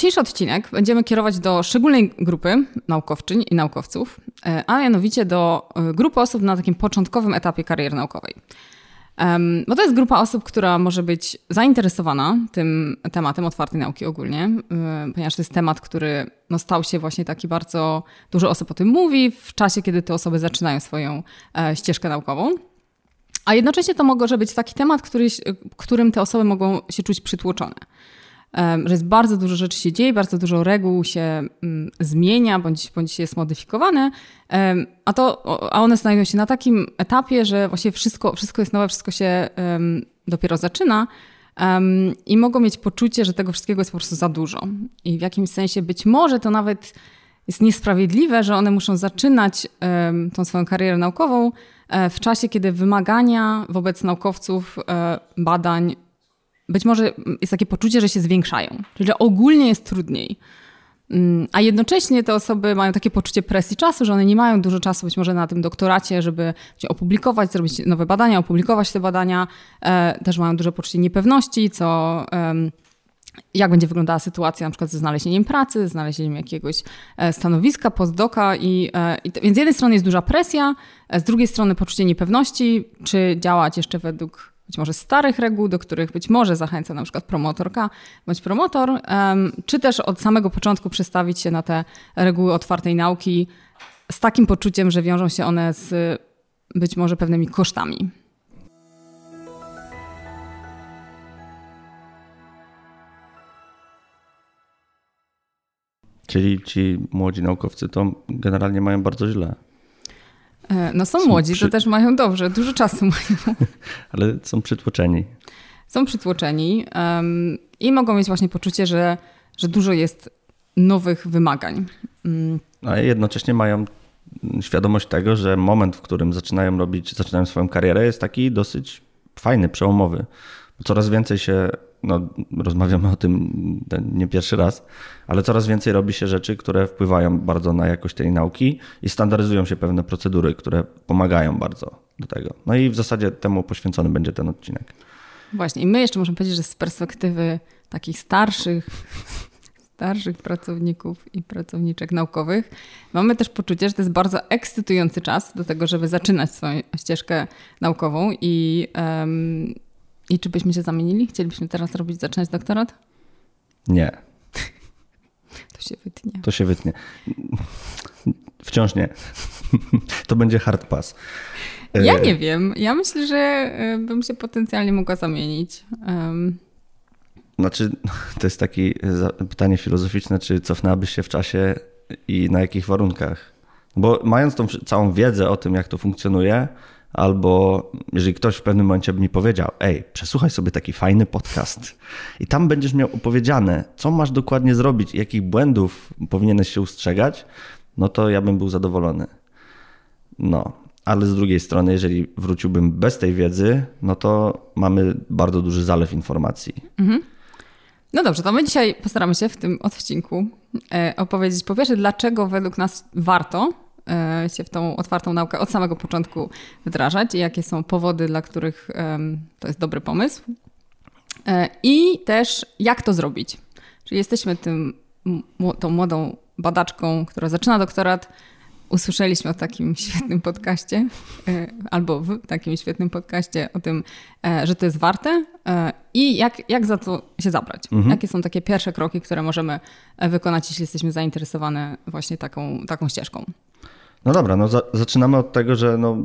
dzisiejszy odcinek będziemy kierować do szczególnej grupy naukowczyń i naukowców, e, a mianowicie do e, grupy osób na takim początkowym etapie kariery naukowej. Bo to jest grupa osób, która może być zainteresowana tym tematem otwartej nauki ogólnie, ponieważ to jest temat, który no, stał się właśnie taki bardzo dużo osób o tym mówi w czasie, kiedy te osoby zaczynają swoją ścieżkę naukową. A jednocześnie to może być taki temat, który, którym te osoby mogą się czuć przytłoczone że jest bardzo dużo rzeczy się dzieje, bardzo dużo reguł się mm, zmienia bądź, bądź jest modyfikowane, a, to, a one znajdują się na takim etapie, że właściwie wszystko, wszystko jest nowe, wszystko się dopiero zaczyna i mogą mieć poczucie, że tego wszystkiego jest po prostu za dużo. I w jakimś sensie być może to nawet jest niesprawiedliwe, że one muszą zaczynać tą swoją karierę naukową e, w czasie, kiedy wymagania wobec naukowców e, badań być może jest takie poczucie, że się zwiększają, czyli że ogólnie jest trudniej. Mm, a jednocześnie te osoby mają takie poczucie presji czasu, że one nie mają dużo czasu być może na tym doktoracie, żeby opublikować, zrobić nowe badania, opublikować te badania. E, też mają duże poczucie niepewności, co jak będzie wyglądała sytuacja na przykład ze znalezieniem pracy, znalezieniem jakiegoś e, stanowiska, postdoka. I, e, i, więc z jednej strony jest duża presja, z drugiej strony poczucie niepewności, czy działać jeszcze według być może starych reguł, do których być może zachęca na przykład promotorka bądź promotor, czy też od samego początku przestawić się na te reguły otwartej nauki z takim poczuciem, że wiążą się one z być może pewnymi kosztami. Czyli ci młodzi naukowcy to generalnie mają bardzo źle. E, no są, są młodzi, przy... to też mają dobrze, dużo czasu mają. Ale są przytłoczeni. Są przytłoczeni um, i mogą mieć właśnie poczucie, że, że dużo jest nowych wymagań. Um. A jednocześnie mają świadomość tego, że moment, w którym zaczynają robić, zaczynają swoją karierę jest taki dosyć fajny, przełomowy. Coraz więcej się no, rozmawiamy o tym nie pierwszy raz, ale coraz więcej robi się rzeczy, które wpływają bardzo na jakość tej nauki i standaryzują się pewne procedury, które pomagają bardzo do tego. No i w zasadzie temu poświęcony będzie ten odcinek. Właśnie, i my jeszcze możemy powiedzieć, że z perspektywy takich starszych, starszych pracowników i pracowniczek naukowych, mamy też poczucie, że to jest bardzo ekscytujący czas do tego, żeby zaczynać swoją ścieżkę naukową i um, i czy byśmy się zamienili? Chcielibyśmy teraz robić, zaczynać doktorat? Nie. To się wytnie. To się wytnie. Wciąż nie. To będzie hard pass. Ja e, nie wiem. Ja myślę, że e, bym się potencjalnie mogła zamienić. Um. Znaczy, to jest takie pytanie filozoficzne, czy cofnęłabyś się w czasie i na jakich warunkach? Bo mając tą całą wiedzę o tym, jak to funkcjonuje, Albo jeżeli ktoś w pewnym momencie by mi powiedział, ej, przesłuchaj sobie taki fajny podcast i tam będziesz miał opowiedziane, co masz dokładnie zrobić, jakich błędów powinieneś się ustrzegać, no to ja bym był zadowolony. No, ale z drugiej strony, jeżeli wróciłbym bez tej wiedzy, no to mamy bardzo duży zalew informacji. Mhm. No dobrze, to my dzisiaj postaramy się w tym odcinku e, opowiedzieć po pierwsze, dlaczego według nas warto się w tą otwartą naukę od samego początku wdrażać i jakie są powody, dla których to jest dobry pomysł. E, I też jak to zrobić. Czyli jesteśmy tym, tą młodą badaczką, która zaczyna doktorat. Usłyszeliśmy o takim świetnym podcaście, e, albo w takim świetnym podcaście o tym, że to jest warte i jak, jak za to się zabrać. Mhm. Jakie są takie pierwsze kroki, które możemy wykonać, jeśli jesteśmy zainteresowane właśnie taką, taką ścieżką. No dobra, no za, zaczynamy od tego, że no,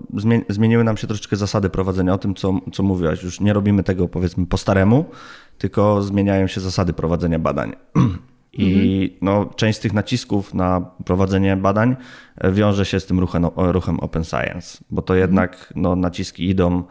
zmieniły nam się troszeczkę zasady prowadzenia o tym, co, co mówiłaś. Już nie robimy tego powiedzmy po staremu, tylko zmieniają się zasady prowadzenia badań. I mhm. no, część z tych nacisków na prowadzenie badań e, wiąże się z tym ruchem, ruchem Open Science, bo to jednak no, naciski idą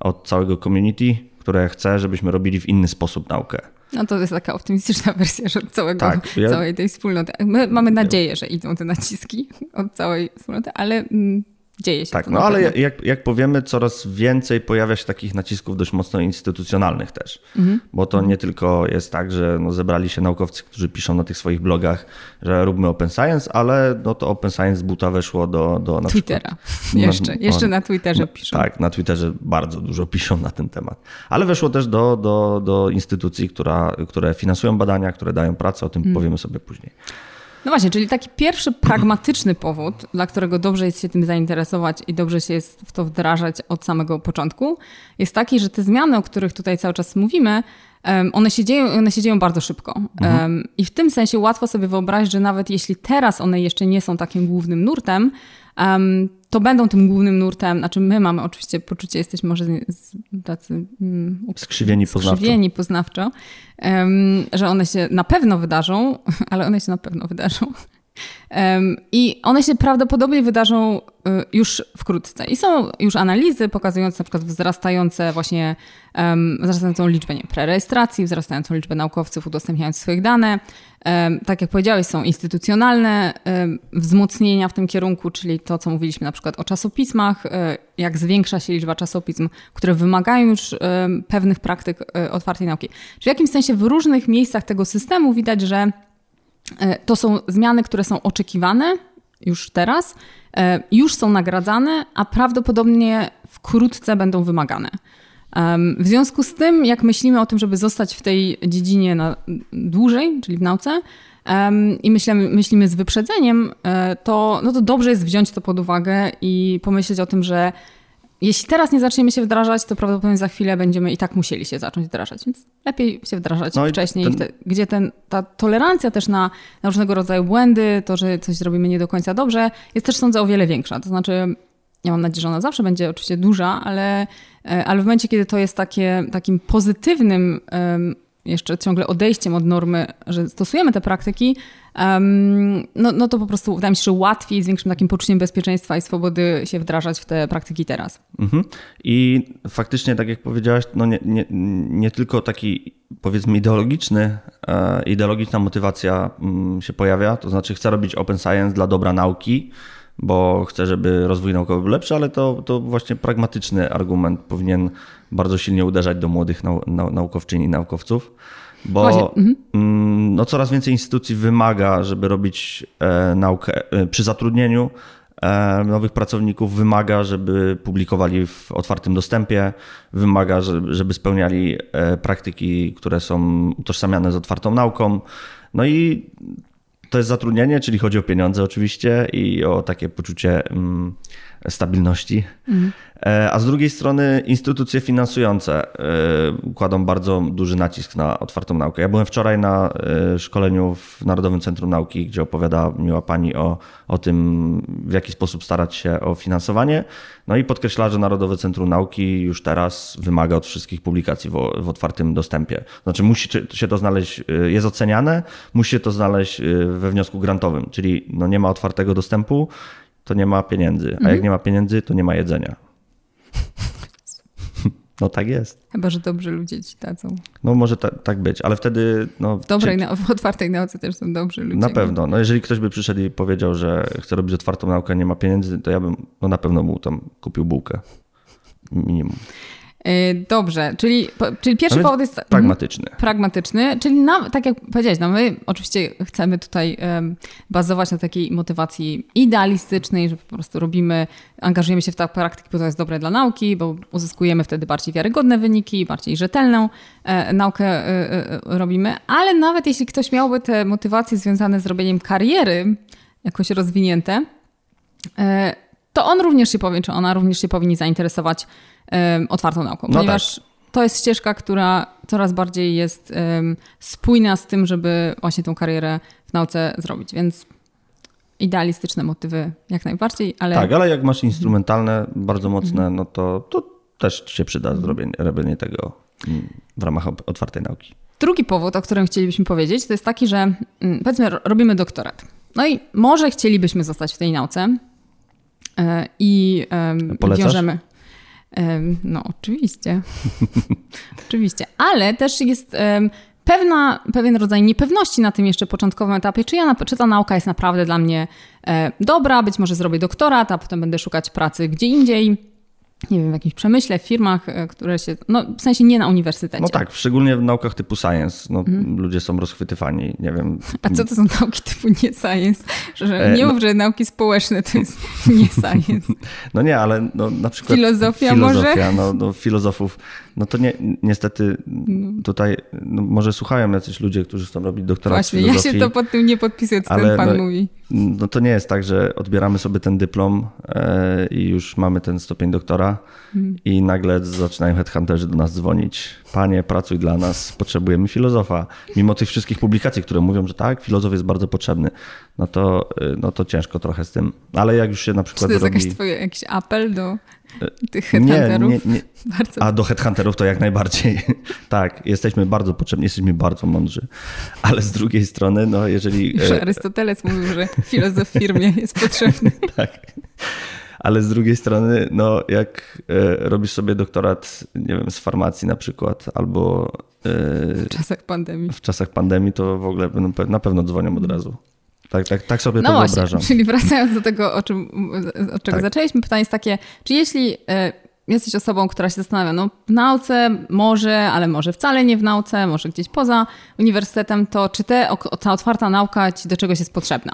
od całego community, które chce, żebyśmy robili w inny sposób naukę. No to jest taka optymistyczna wersja że całego, tak, ja... całej tej wspólnoty. My mamy nadzieję, że idą te naciski od całej wspólnoty, ale mm, dzieje się. Tak, no na ale jak, jak powiemy, coraz więcej pojawia się takich nacisków dość mocno instytucjonalnych też. Mhm. Bo to nie tylko jest tak, że no zebrali się naukowcy, którzy piszą na tych swoich blogach, że róbmy open science, ale no to open science z buta weszło do, do na Twittera. Na- Jeszcze, jeszcze no, na Twitterze piszą. Tak, na Twitterze bardzo dużo piszą na ten temat. Ale weszło też do, do, do instytucji, która, które finansują badania, które dają pracę, o tym Mhm. powiemy sobie później. No właśnie, czyli taki pierwszy pragmatyczny powód, dla którego dobrze jest się tym zainteresować i dobrze się jest w to wdrażać od samego początku, jest taki, że te zmiany, o których tutaj cały czas mówimy, one się dzieją, one się dzieją bardzo szybko. Em, I w tym sensie łatwo sobie wyobrazić, że nawet jeśli teraz one jeszcze nie są takim głównym nurtem, em, to będą tym głównym nurtem, znaczy my mamy oczywiście poczucie, jesteśmy może z- tacy mm, Skrzywieni poznawczo. skrzywieni poznawczo, że one się na pewno wydarzą, ale one się na pewno wydarzą. I one się prawdopodobnie wydarzą y, już wkrótce. I są już analizy pokazujące na przykład wzrastające właśnie, em, wzrastającą liczbę nie, prerejestracji, wzrastającą liczbę naukowców udostępniających swoich dane. Em, Tak jak powiedziałeś, są instytucjonalne em, wzmocnienia w tym kierunku, czyli to, co mówiliśmy na przykład o czasopismach, e, jak zwiększa się liczba czasopism, które wymagają już pewnych praktyk e, otwartej nauki. Czyli w jakimś sensie w różnych miejscach tego systemu widać, że To są zmiany, które są oczekiwane już teraz, e, już są nagradzane, a prawdopodobnie wkrótce będą wymagane. W związku z tym, jak myślimy o tym, żeby zostać w tej dziedzinie na dłużej, czyli w nauce, i myślimy, myślimy z wyprzedzeniem, e, to, no to dobrze jest wziąć to pod uwagę i pomyśleć o tym, że jeśli teraz nie zaczniemy się wdrażać, to prawdopodobnie za chwilę będziemy i tak musieli się zacząć wdrażać, więc lepiej się wdrażać No wcześniej, ten- gdzie ten, ta tolerancja też na, na różnego rodzaju błędy, to, że coś zrobimy nie do końca dobrze, jest też sądzę o wiele większa. To znaczy, ja mam nadzieję, że ona zawsze będzie oczywiście duża, ale, e, ale w momencie, kiedy to jest takie, takim pozytywnym em, jeszcze ciągle odejściem od normy, że stosujemy te praktyki, em, no, no to po prostu wydaje mi się, że łatwiej z większym takim poczuciem bezpieczeństwa i swobody się wdrażać w te praktyki teraz. Mhm. I faktycznie, tak jak powiedziałaś, no nie, nie, nie tylko taki powiedzmy ideologiczny, e, ideologiczna motywacja mm, się pojawia, to znaczy chcę robić open science dla dobra nauki, bo chcę, żeby rozwój naukowy był lepszy, ale to, to właśnie pragmatyczny argument powinien bardzo silnie uderzać do młodych nau, nau, naukowczyń i naukowców. Bo mhm. mm, no, coraz więcej instytucji wymaga, żeby robić e, naukę e, przy zatrudnieniu e, nowych pracowników, wymaga, żeby publikowali w otwartym dostępie, wymaga, żeby, żeby spełniali e, praktyki, które są utożsamiane z otwartą nauką. No i to jest zatrudnienie, czyli chodzi o pieniądze oczywiście i o takie poczucie mm, stabilności. E, A z drugiej strony instytucje finansujące e, kładą bardzo duży nacisk na otwartą naukę. Ja byłem wczoraj na e, szkoleniu w Narodowym Centrum Nauki, gdzie opowiada miła pani o, o tym, w jaki sposób starać się o finansowanie. No i podkreśla, że Narodowe Centrum Nauki już teraz wymaga od wszystkich publikacji w, w otwartym dostępie. Znaczy musi się to znaleźć, jest oceniane, musi się to znaleźć we wniosku grantowym, czyli no nie ma otwartego dostępu, to nie ma pieniędzy, a jak nie ma pieniędzy, to nie ma jedzenia. No tak jest. Chyba, że dobrzy ludzie ci dadzą. No może ta, tak być, ale wtedy no, W dobrej, w otwartej nauce też są dobrzy ludzie. na pewno. No jeżeli ktoś by przyszedł i powiedział, że chce robić otwartą naukę, nie ma pieniędzy, to ja bym no, na pewno mu tam kupił bułkę. Minimum. Y, Dobrze, czyli, czyli pierwszy powód jest Pragmatyczny. pragmatyczny, czyli na, tak jak powiedziałeś, no my oczywiście chcemy tutaj em, bazować na takiej motywacji idealistycznej, że po prostu robimy, angażujemy się w te praktyki, bo to jest dobre dla nauki, bo uzyskujemy wtedy bardziej wiarygodne wyniki, bardziej rzetelną e, naukę e, e, robimy, ale nawet jeśli ktoś miałby te motywacje związane z robieniem kariery jakoś rozwinięte, e, to on również się powie, czy ona również się powinni zainteresować em, otwartą nauką, No ponieważ to jest ścieżka, która coraz bardziej jest em, spójna z tym, żeby właśnie tą karierę w nauce zrobić, więc idealistyczne motywy jak najbardziej, ale Tak, ale jak masz instrumentalne, bardzo mocne, no to, to też się przyda zrobienie, robienie tego w ramach otwartej nauki. Drugi powód, o którym chcielibyśmy powiedzieć, to jest taki, że mm, powiedzmy, ro- robimy doktorat. No i może chcielibyśmy zostać w tej nauce i em, Polecasz? wiążemy. em, No, oczywiście. oczywiście. Ale też jest pewna, pewien rodzaj niepewności na tym jeszcze początkowym etapie, czy, ja, czy ta nauka jest naprawdę dla mnie e, dobra, być może zrobię doktorat, a potem będę szukać pracy gdzie indziej nie wiem, w jakimś przemyśle, w firmach, e, które się, no w sensie nie na uniwersytecie. No tak, szczególnie w naukach typu science, no, mhm. ludzie są rozchwytywani, nie wiem. A co to są nauki typu nie science? Że e, nie no, mów, że nauki społeczne to jest nie science. No nie, ale no, na przykład filozofia, filozofia może? No, no, filozofów no to nie, niestety tutaj no może słuchają jacyś ludzie, którzy chcą robić doktorat Właśnie, filozofii. ja się to pod tym nie podpisuję, co ten pan no, mówi. No to nie jest tak, że odbieramy sobie ten dyplom e, i już mamy ten stopień doktora hmm. i nagle zaczynają headhunterzy do nas dzwonić. Panie, pracuj dla nas, potrzebujemy filozofa. Mimo tych wszystkich publikacji, które mówią, że tak, filozof jest bardzo potrzebny, no to, e, no to ciężko trochę z tym. Ale jak już się na przykład Czy to jest robi... jakiś, twój, jakiś apel do tych headhunterów? Nie, nie, nie. A do headhunterów to jak najbardziej. tak, jesteśmy bardzo potrzebni, jesteśmy bardzo mądrzy. Ale z drugiej strony, no jeżeli... Już e, Arystoteles mówił, że filozof w firmie jest potrzebny. tak. Ale z drugiej strony, no jak e, robisz sobie doktorat, nie wiem, z farmacji na przykład, albo... E, w czasach pandemii. W czasach pandemii to w ogóle na pewno dzwonią od razu. Tak, tak, tak sobie no to właśnie, wyobrażam. Czyli wracając do tego, o czym, od czego tak. zaczęliśmy, pytanie jest takie, czy jeśli e, jesteś osobą, która się zastanawia, no w nauce może, ale może wcale nie w nauce, może gdzieś poza uniwersytetem, to czy te, ta otwarta nauka ci do czegoś jest potrzebna?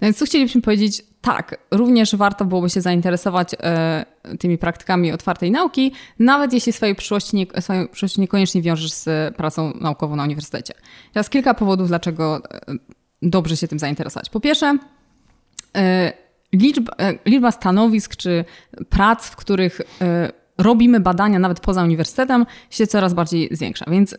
No więc tu chcielibyśmy powiedzieć, tak, również warto byłoby się zainteresować e, tymi praktykami otwartej nauki, nawet jeśli swojej przyszłości, nie, swojej przyszłości niekoniecznie wiążesz z pracą naukową na uniwersytecie. Teraz kilka powodów, dlaczego e, dobrze się tym zainteresować. Po pierwsze, e, liczba, e, liczba stanowisk czy prac, w których e, robimy badania nawet poza uniwersytetem, się coraz bardziej zwiększa. Więc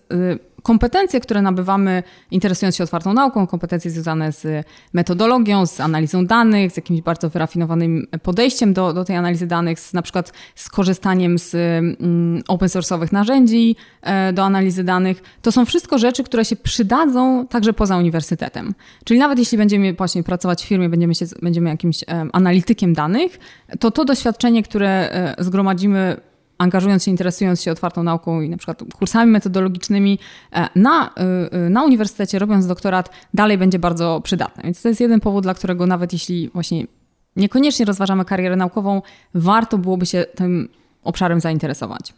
kompetencje, które nabywamy interesując się otwartą nauką, kompetencje związane z metodologią, z analizą danych, z jakimś bardzo wyrafinowanym podejściem do, do tej analizy danych, z, na przykład z korzystaniem z mm, open source'owych narzędzi e, do analizy danych, to są wszystko rzeczy, które się przydadzą także poza uniwersytetem. Czyli nawet jeśli będziemy właśnie pracować w firmie, będziemy, się, będziemy jakimś analitykiem danych, to to doświadczenie, które e, zgromadzimy angażując się, interesując się otwartą nauką i na przykład kursami metodologicznymi e, na, e, e, na uniwersytecie, robiąc doktorat, dalej będzie bardzo przydatne. Więc to jest jeden powód, dla którego nawet jeśli właśnie niekoniecznie rozważamy karierę naukową, warto byłoby się tym obszarem zainteresować.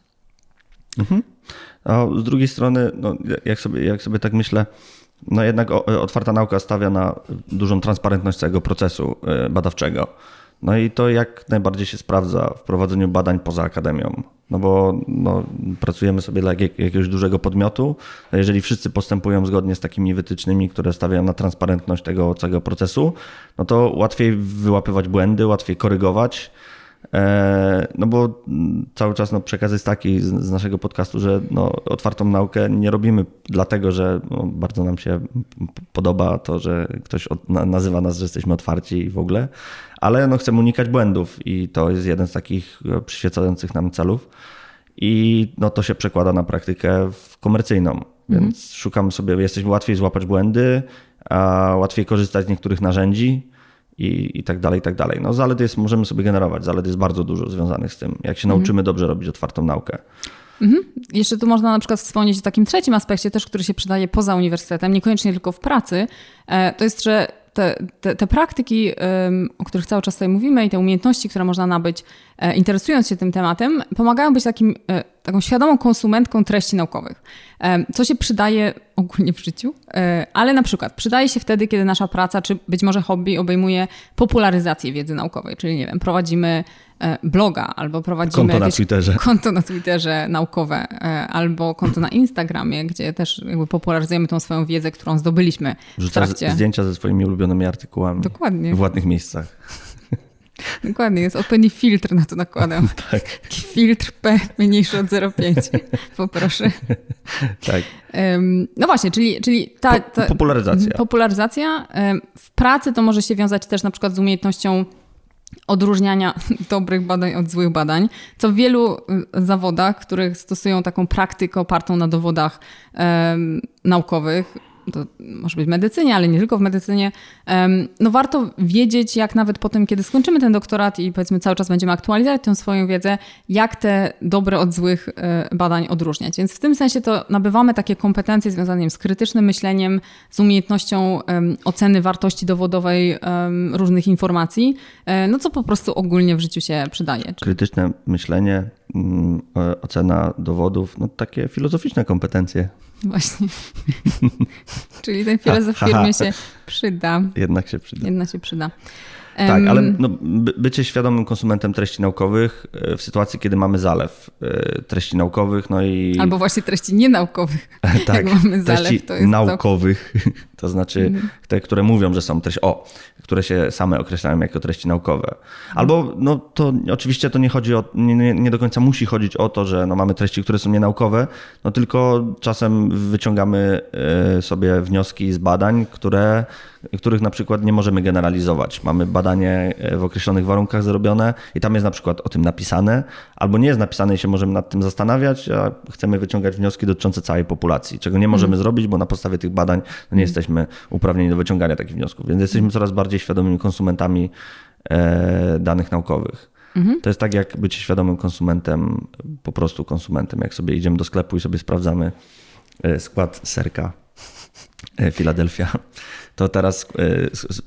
Mhm. A z drugiej strony, no, jak, sobie, jak sobie tak myślę, no jednak otwarta nauka stawia na dużą transparentność całego procesu badawczego. No i to jak najbardziej się sprawdza w prowadzeniu badań poza akademią. No bo no, pracujemy sobie dla jakiegoś dużego podmiotu. Jeżeli wszyscy postępują zgodnie z takimi wytycznymi, które stawiają na transparentność tego całego procesu, no to łatwiej wyłapywać błędy, łatwiej korygować. E, no bo cały czas no, przekaz jest taki z, z naszego podcastu, że no, otwartą naukę nie robimy dlatego, że no, bardzo nam się podoba to, że ktoś od, nazywa nas, że jesteśmy otwarci i w ogóle, ale no, chcemy unikać błędów i to jest jeden z takich e, przyświecających nam celów. I no, to się przekłada na praktykę komercyjną, mhm. więc szukamy sobie, jesteśmy łatwiej złapać błędy, a łatwiej korzystać z niektórych narzędzi i, i tak dalej, i tak dalej. No zalet jest, możemy sobie generować, zalet jest bardzo dużo związanych z tym, jak się mhm. nauczymy dobrze robić otwartą naukę. Mhm. Jeszcze tu można na przykład wspomnieć o takim trzecim aspekcie też, który się przydaje poza uniwersytetem, niekoniecznie tylko w pracy, e, to jest, że te, te, te, praktyki, o których cały czas tutaj mówimy i te umiejętności, które można nabyć, e, interesując się tym tematem, pomagają być takim, e, taką świadomą konsumentką treści naukowych. Co się przydaje ogólnie w życiu, ale na przykład przydaje się wtedy, kiedy nasza praca, czy być może hobby obejmuje popularyzację wiedzy naukowej, czyli nie wiem, prowadzimy E, bloga, albo prowadzimy konto na Twitterze. konto na Twitterze naukowe, e, albo konto na Instagramie, gdzie też jakby popularyzujemy tą swoją wiedzę, którą zdobyliśmy Wrzuca w trakcie. zdjęcia ze swoimi ulubionymi artykułami. Dokładnie. W ładnych miejscach. Dokładnie, jest odpowiedni filtr na to nakładam. tak. Filtr P mniejszy od 0,5. Poproszę. tak. No właśnie, czyli, czyli ta, ta popularyzacja. Popularyzacja. W pracy to może się wiązać też na przykład z umiejętnością odróżniania dobrych badań od złych badań, co w wielu y, zawodach, których stosują taką praktykę opartą na dowodach um, naukowych, to może być w medycynie, ale nie tylko w medycynie, no warto wiedzieć, jak nawet potem, kiedy skończymy ten doktorat i powiedzmy cały czas będziemy aktualizować tę swoją wiedzę, jak te dobre od złych e, badań odróżniać. Więc w tym sensie to nabywamy takie kompetencje związane z krytycznym myśleniem, z umiejętnością oceny wartości dowodowej różnych informacji, e, no co po prostu ogólnie w życiu się przydaje. Krytyczne myślenie, ocena dowodów, no takie filozoficzne kompetencje. Właśnie. Czyli ten filozof w firmie się przyda. Jednak się przyda. Jednak się przyda. Tak, ale no, bycie świadomym konsumentem treści naukowych e, w sytuacji, kiedy mamy zalew e, treści naukowych, no i... Albo właśnie treści nienaukowych. tak, Jak mamy zalew, treści to jest naukowych, to, to znaczy mhm. te, które mówią, że są treści, o, które się same określają jako treści naukowe. Albo, no to oczywiście to nie chodzi o, nie, nie do końca musi chodzić o to, że no, mamy treści, które są nienaukowe, no tylko czasem wyciągamy e, sobie wnioski z badań, które których na przykład nie możemy generalizować. Mamy badanie e, w określonych warunkach zrobione i tam jest na przykład o tym napisane, albo nie jest napisane i się możemy nad tym zastanawiać, a chcemy wyciągać wnioski dotyczące całej populacji, czego nie możemy mm. zrobić, bo na podstawie tych badań no nie mm. jesteśmy uprawnieni do wyciągania takich wniosków. Więc jesteśmy coraz bardziej świadomymi konsumentami e, danych naukowych. Mhm. To jest tak jak być świadomym konsumentem, po prostu konsumentem. Jak sobie idziemy do sklepu i sobie sprawdzamy e, skład serka Filadelfia, to teraz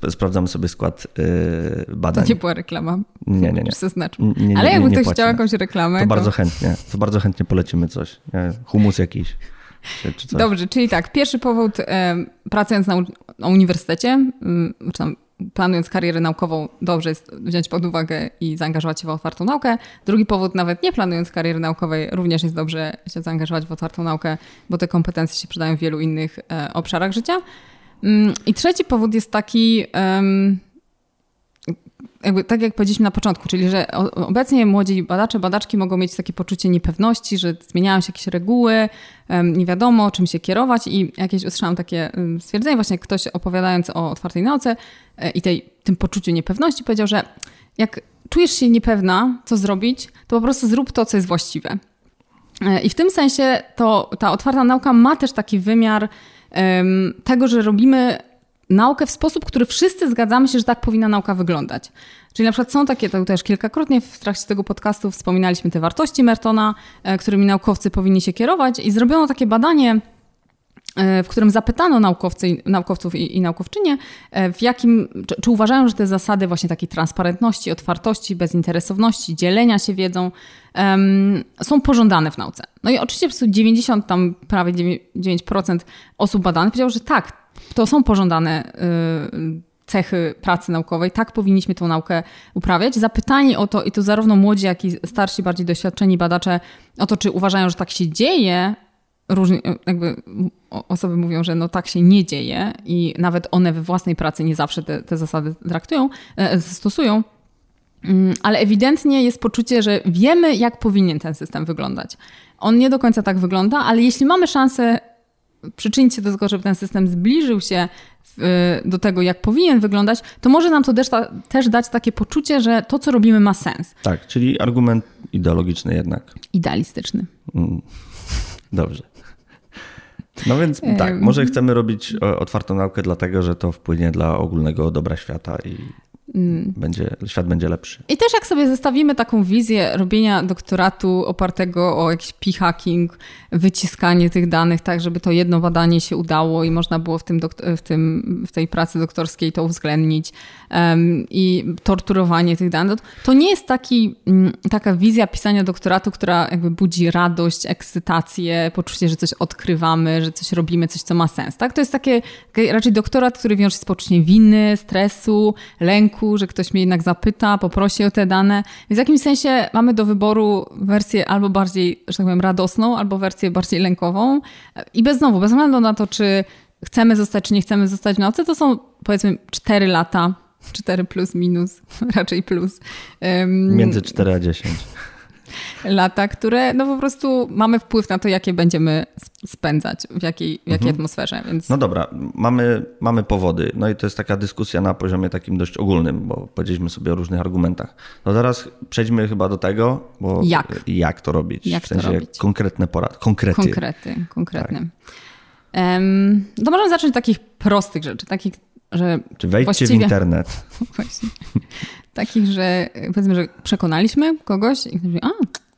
y, sprawdzamy sobie skład y, badań. To nie była reklama. Nie, nie, nie. nie, nie Ale jakby ktoś chciał jakąś reklamę. To, to, bardzo chętnie, to bardzo chętnie polecimy coś. Humus jakiś. Czy, Dobrze, czyli tak, pierwszy powód, pracując na, na uniwersytecie, y, czy tam planując karierę naukową, dobrze jest wziąć pod uwagę i zaangażować się w otwartą naukę. Drugi powód, nawet nie planując kariery naukowej, również jest dobrze się zaangażować w otwartą naukę, bo te kompetencje się przydają w wielu innych e, obszarach życia. Mm, I trzeci powód jest taki, jakby tak jak powiedzieliśmy na początku, czyli że obecnie młodzi badacze, badaczki mogą mieć takie poczucie niepewności, że zmieniają się jakieś reguły, nie wiadomo czym się kierować i jakieś usłyszałam takie stwierdzenie, właśnie ktoś opowiadając o otwartej nauce e, i tej, tym poczuciu niepewności powiedział, że jak czujesz się niepewna, co zrobić, to po prostu zrób to, co jest właściwe. E, I w tym sensie to ta otwarta nauka ma też taki wymiar tego, że robimy naukę w sposób, który wszyscy zgadzamy się, że tak powinna nauka wyglądać. Czyli na przykład są takie, to też kilkakrotnie w trakcie tego podcastu wspominaliśmy te wartości Mertona, e, którymi naukowcy powinni się kierować i zrobiono takie badanie, w którym zapytano naukowcy, naukowców i, i naukowczynie, e, w jakim, czy, czy, uważają, że te zasady właśnie takiej transparentności, otwartości, bezinteresowności, dzielenia się wiedzą um, są pożądane w nauce. No i oczywiście po prostu 90, tam prawie 9% osób badanych powiedziało, że tak, to są pożądane y, cechy pracy naukowej, tak powinniśmy tą naukę uprawiać. Zapytanie o to, i to zarówno młodzi, jak i starsi, bardziej doświadczeni badacze, o to, czy uważają, że tak się dzieje, różnie, jakby osoby mówią, że no tak się nie dzieje i nawet one we własnej pracy nie zawsze te, te zasady traktują, e, stosują. Mm, ale ewidentnie jest poczucie, że wiemy, jak powinien ten system wyglądać. On nie do końca tak wygląda, ale jeśli mamy szansę przyczynić się do tego, żeby ten system zbliżył się do tego, jak powinien wyglądać, to może nam to też, też dać takie poczucie, że to, co robimy, ma sens. Tak, czyli argument ideologiczny jednak. Idealistyczny. Mm. Dobrze. No więc tak, może chcemy robić otwartą naukę dlatego, że to wpłynie dla ogólnego dobra świata i. Będzie, świat będzie lepszy. I też jak sobie zestawimy taką wizję robienia doktoratu opartego o jakiś p-hacking, wyciskanie tych danych tak, żeby to jedno badanie się udało i można było w, tym w, tym, w tej pracy doktorskiej to uwzględnić um, i torturowanie tych danych, to nie jest taki, mm, taka wizja pisania doktoratu, która jakby budzi radość, ekscytację, poczucie, że coś odkrywamy, że coś robimy, coś, co ma sens. Tak? To jest takie, raczej doktorat, który wiąże się z poczuciem winy, stresu, lęku, że ktoś mnie jednak zapyta, poprosi o te dane. Więc w jakimś sensie mamy do wyboru wersję albo bardziej, że tak powiem, radosną, albo wersję bardziej lękową. I bez znowu, bez względu na to, czy chcemy zostać, czy nie chcemy zostać w nauce, to są powiedzmy 4 lata. 4 plus minus, raczej plus. Między 4 a 10 lata, które no po prostu mamy wpływ na to, jakie będziemy spędzać, w jakiej, w jakiej mhm. atmosferze. Więc... No dobra, mamy, mamy powody. No i to jest taka dyskusja na poziomie takim dość ogólnym, bo powiedzieliśmy sobie o różnych argumentach. No teraz przejdźmy chyba do tego, bo jak, jak to robić. Jak w sensie to robić? konkretne porady, konkrety. Konkrety, konkretne. Tak. Um, to możemy zacząć od takich prostych rzeczy, takich, że Czy wejdźcie właściwie... w internet. Właśnie. Takich, że powiedzmy, że przekonaliśmy kogoś i mówi, a,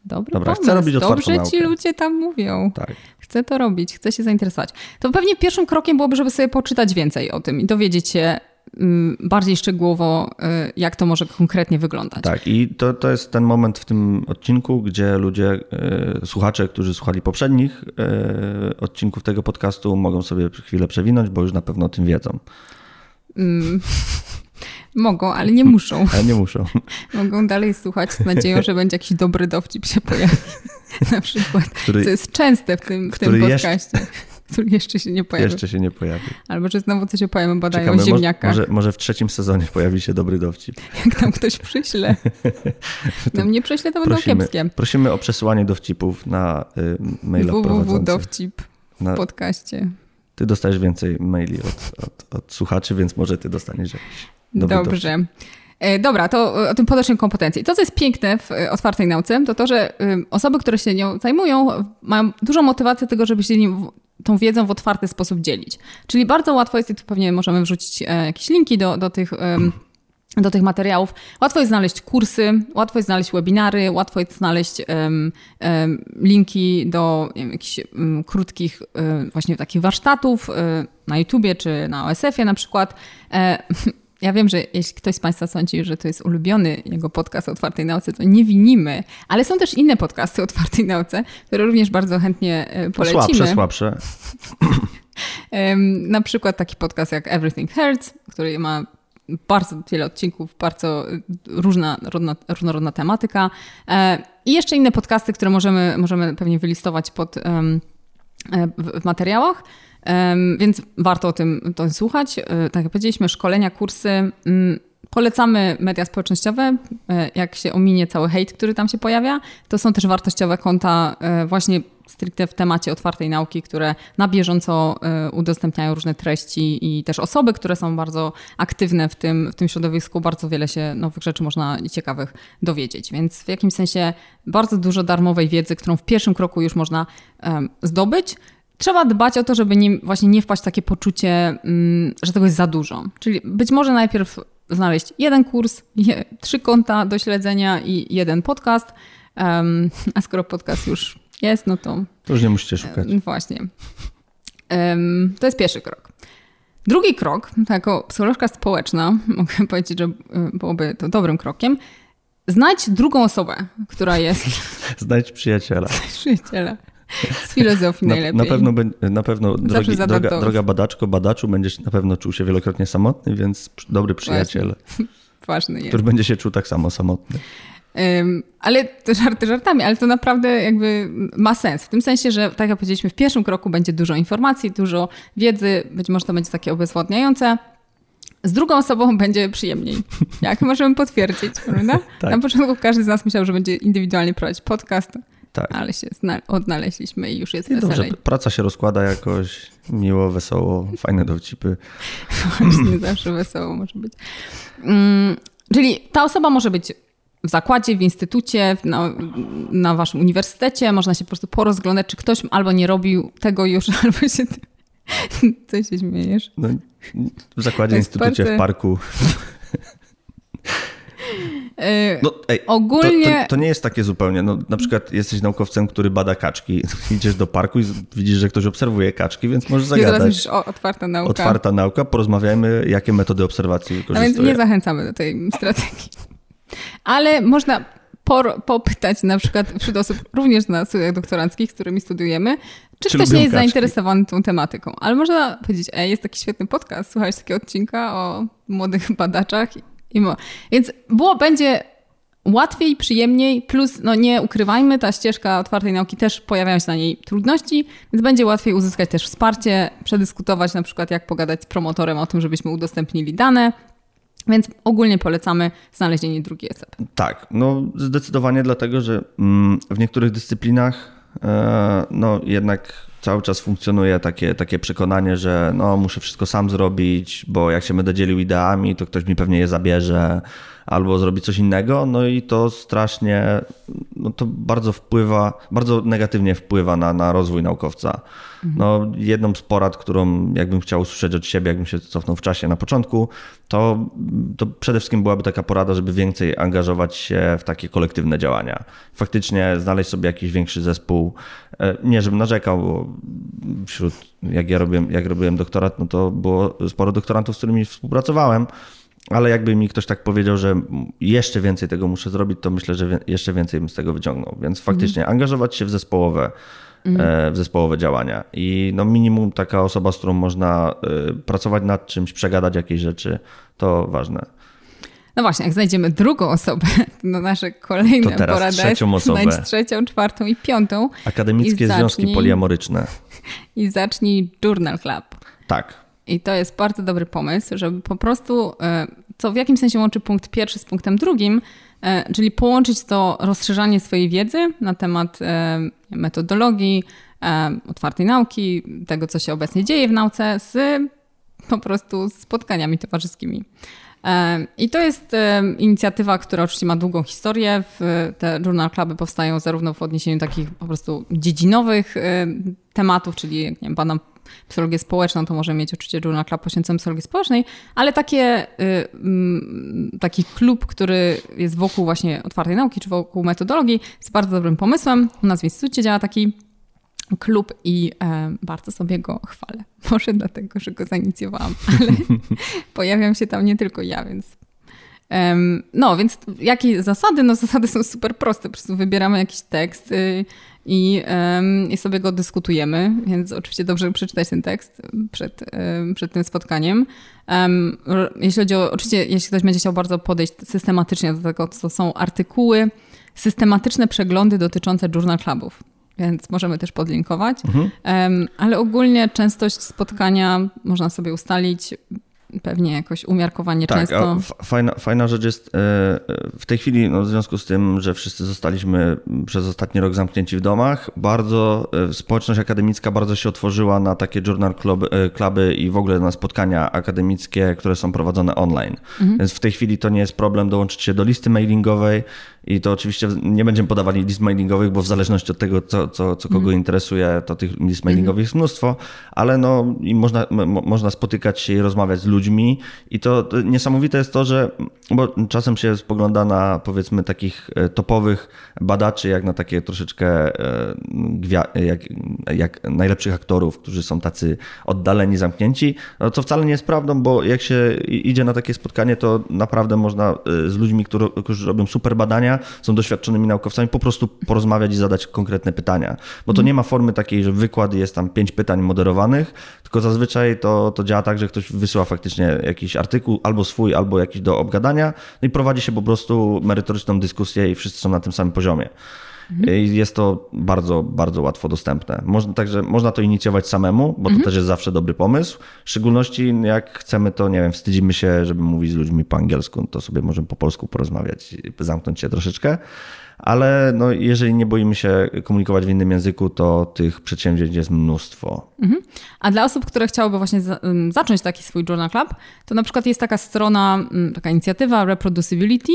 dobry Dobra, pomysł, chcę robić dobrze ci naukę. ludzie tam mówią. Tak. Chcę to robić, chcę się zainteresować. To pewnie pierwszym krokiem byłoby, żeby sobie poczytać więcej o tym i dowiedzieć się mm, bardziej szczegółowo, y, jak to może konkretnie wyglądać. Tak, i to, to jest ten moment w tym odcinku, gdzie ludzie, e, słuchacze, którzy słuchali poprzednich e, odcinków tego podcastu, mogą sobie chwilę przewinąć, bo już na pewno o tym wiedzą. Mm, mogą, ale nie muszą. Ale nie muszą. Mogą dalej słuchać z nadzieją, że będzie jakiś dobry dowcip się pojawi. Na przykład, Który- co jest częste w tym, w tym który jeszcze- podcaście. Który jeszcze się nie pojawił. Jeszcze się nie pojawi. Albo że znowu coś opowiemy, badają mo- ziemniakach. może, może w trzecim sezonie pojawi się dobry dowcip. Jak nam ktoś przyśle. Nam nie przyśle, to będą Prosimy, kiepskie. prosimy o przesyłanie dowcipów na y, maila www.dowcip w podcaście. Ty dostajesz więcej maili od, od, od słuchaczy, więc może ty dostaniesz jakiś. Dobrze. E, Dobra, to o tym podnoszeniu kompetencji. To, co jest piękne w e, otwartej nauce, to to, że osoby, które się nią zajmują, mają dużą motywację tego, żeby się nim, tą wiedzą w otwarty sposób dzielić. Czyli bardzo łatwo jest, i tu pewnie możemy wrzucić e, jakieś linki do, do tych. Do tych materiałów. Łatwo jest znaleźć kursy, łatwo jest znaleźć webinary, łatwo jest znaleźć em, em, linki do wiem, jakichś em, krótkich em, właśnie takich warsztatów e, na YouTubie czy na OSF-ie na przykład. E, ja wiem, że jeśli ktoś z Państwa sądzi, że to jest ulubiony jego podcast o otwartej nauce, to nie winimy, ale są też inne podcasty o otwartej nauce, które również bardzo chętnie e, polecimy. Słabsze, słabsze. Na przykład taki podcast jak Everything Hurts, który ma bardzo wiele odcinków, bardzo y, różna, różnorodna tematyka. E, I jeszcze inne podcasty, które możemy, możemy pewnie wylistować pod, e, w, materiałach. Więc warto o tym, to słuchać. E, Tak jak powiedzieliśmy, szkolenia, kursy. mm, Polecamy media społecznościowe, jak się ominie cały hejt, który tam się pojawia. To są też wartościowe konta właśnie stricte w temacie otwartej nauki, które na bieżąco e, udostępniają różne treści i też osoby, które są bardzo aktywne w tym, w tym środowisku. Bardzo wiele się nowych rzeczy można ciekawych dowiedzieć. Więc w jakimś sensie bardzo dużo darmowej wiedzy, którą w pierwszym kroku już można em, zdobyć. Trzeba dbać o to, żeby nie, właśnie nie wpaść w takie poczucie, mm, że tego jest za dużo. Czyli być może najpierw znaleźć jeden kurs, trzy konta do śledzenia i jeden podcast. A skoro podcast już jest, no to To już nie musicie szukać. no Właśnie. To jest pierwszy krok. Drugi krok, jako psycholożka społeczna, mogę powiedzieć, że y, byłoby to dobrym krokiem. Znajdź drugą osobę, która jest Znajdź przyjaciela. przyjaciela z filozofii Na, najlepiej. na pewno, na pewno drogi, droga, droga badaczko, badaczu będziesz na pewno czuł się wielokrotnie samotny, więc dobry przyjaciel, Ważny jest. który będzie się czuł tak samo samotny. Ale to żarty żartami, ale to naprawdę jakby ma sens. W tym sensie, że tak jak powiedzieliśmy, w pierwszym kroku będzie dużo informacji, dużo wiedzy, być może to będzie takie obezwładniające. Z drugą osobą będzie przyjemniej. Jak możemy potwierdzić, prawda? Tak. Na początku każdy z nas myślał, że będzie indywidualnie prowadzić podcast, Tak. ale się odnaleźliśmy i już jest I dobrze, praca się rozkłada jakoś miło, wesoło, fajne dowcipy. Właśnie zawsze wesoło może być. Mm, czyli ta osoba może być w zakładzie, w instytucie, na, na waszym uniwersytecie. Można się po prostu porozglądać, czy ktoś albo nie robił tego już, albo się... Co się śmiejesz? No, w zakładzie, instytucie, w parku. Yy, No, ej, Ogólnie- To, to, to nie jest takie zupełnie. No, na przykład jesteś naukowcem, który bada kaczki. Idziesz do parku i widzisz, że ktoś obserwuje kaczki, więc możesz zagadać. myślisz, o, otwarta nauka. Otwarta nauka, porozmawiajmy, jakie metody obserwacji No więc wykorzystuje. nie zachęcamy do tej strategii. Ale można por, popytać na przykład wśród osób również na studiach doktoranckich, z którymi studiujemy, czy, Czy ktoś nie jest kaczki? zainteresowany tą tematyką. Ale można powiedzieć, ej, jest taki świetny podcast, słuchałeś takiego odcinka o młodych badaczach. I mo- Więc było, będzie łatwiej, przyjemniej, plus no nie ukrywajmy, ta ścieżka otwartej nauki też pojawiają się na niej trudności, więc będzie łatwiej uzyskać też wsparcie, przedyskutować na przykład jak pogadać z promotorem o tym, żebyśmy udostępnili dane. Więc ogólnie polecamy znalezienie drugiej osoby. Tak, no zdecydowanie dlatego, że mm, w niektórych dyscyplinach e, no jednak cały czas funkcjonuje takie, takie przekonanie, że no, muszę wszystko sam zrobić, bo jak się będę dzielił ideami, to ktoś mi pewnie je zabierze albo zrobi coś innego, no i to strasznie, no to bardzo wpływa, bardzo negatywnie wpływa na, na rozwój naukowca. No, jedną z porad, którą jakbym chciał usłyszeć od siebie, jakbym się cofnął w czasie na początku, to, to przede wszystkim byłaby taka porada, żeby więcej angażować się w takie kolektywne działania. Faktycznie znaleźć sobie jakiś większy zespół. E, nie, żebym narzekał, bo wśród, jak ja robiłem, jak robiłem doktorat, no to było sporo doktorantów, z którymi współpracowałem. Ale jakby mi ktoś tak powiedział, że jeszcze więcej tego muszę zrobić, to myślę, że jeszcze więcej bym z tego wyciągnął. Więc faktycznie mhm. angażować się w zespołowe, mhm. w zespołowe działania. I no minimum taka osoba, z którą można e, pracować nad czymś, przegadać jakieś rzeczy, to ważne. No właśnie, jak znajdziemy drugą osobę, to nasze kolejne to teraz porady trzecią osobę. znajdź trzecią, czwartą i piątą. Akademickie i związki zacznij, poliamoryczne. I zacznij Journal Club. Tak. I to jest bardzo dobry pomysł, żeby po prostu, e, co w jakimś sensie łączy punkt pierwszy z punktem drugim, e, czyli połączyć to rozszerzanie swojej wiedzy na temat e, metodologii, otwartej nauki, tego, co się obecnie dzieje w nauce, z po prostu spotkaniami towarzyskimi. I to jest inicjatywa, która oczywiście ma długą historię. Te journal cluby powstają zarówno w odniesieniu takich po prostu dziedzinowych tematów, czyli jak nie wiem, badam psychologię społeczną, to może mieć oczywiście Journal Club poświęcony psychologii społecznej, ale takie, y, mm, taki klub, który jest wokół właśnie otwartej nauki, czy wokół metodologii, jest bardzo dobrym pomysłem. U nas w Instytucie działa taki klub i e, bardzo sobie go chwalę. Może dlatego, że go zainicjowałam, ale pojawiam się tam nie tylko ja, więc no, więc jakie zasady? No, zasady są super proste. Po prostu wybieramy jakiś tekst y, i, i sobie go dyskutujemy, więc oczywiście dobrze przeczytać ten tekst przed, przed tym spotkaniem. Jeśli chodzi o, oczywiście, jeśli ktoś będzie chciał bardzo podejść systematycznie do tego, co są artykuły, systematyczne przeglądy dotyczące journal clubów więc możemy też podlinkować. Mhm. Ale ogólnie częstość spotkania można sobie ustalić pewnie jakoś umiarkowanie tak, często. Fajna, fajna rzecz jest e, e, w tej chwili, no w związku z tym, że wszyscy zostaliśmy przez ostatni rok zamknięci w domach, bardzo e, społeczność akademicka bardzo się otworzyła na takie journal club, cluby i w ogóle na spotkania akademickie, które są prowadzone online. Mhm. Więc w tej chwili to nie jest problem dołączyć się do listy mailingowej, i to oczywiście nie będziemy podawali list mailingowych, bo w zależności od tego, co, co, co kogo mm. interesuje, to tych list mailingowych jest mnóstwo, ale no, i można, można spotykać się i rozmawiać z ludźmi. I to, to niesamowite jest to, że bo czasem się spogląda na powiedzmy takich e, topowych badaczy, jak na takie troszeczkę e, jak, jak najlepszych aktorów, którzy są tacy oddaleni, zamknięci. No to wcale nie jest prawdą, bo jak się idzie na takie spotkanie, to naprawdę można e, z ludźmi, którzy robią super badania, są doświadczonymi naukowcami, po prostu porozmawiać i zadać konkretne pytania. Bo to nie ma formy takiej, że wykład jest tam pięć pytań moderowanych, tylko zazwyczaj to, to działa tak, że ktoś wysyła faktycznie jakiś artykuł, albo swój, albo jakiś do obgadania, no i prowadzi się po prostu merytoryczną dyskusję i wszyscy są na tym samym poziomie. Mhm. Jest to bardzo, bardzo łatwo dostępne. Można, także można to inicjować samemu, bo mhm. to też jest zawsze dobry pomysł. W szczególności jak chcemy to, nie wiem, wstydzimy się, żeby mówić z ludźmi po angielsku, to sobie możemy po polsku porozmawiać, zamknąć się troszeczkę. Ale no, jeżeli nie boimy się komunikować w innym języku, to tych przedsięwzięć jest mnóstwo. Mhm. A dla osób, które chciałyby właśnie zacząć taki swój Journal Club, to na przykład jest taka strona, taka inicjatywa Reproducibility,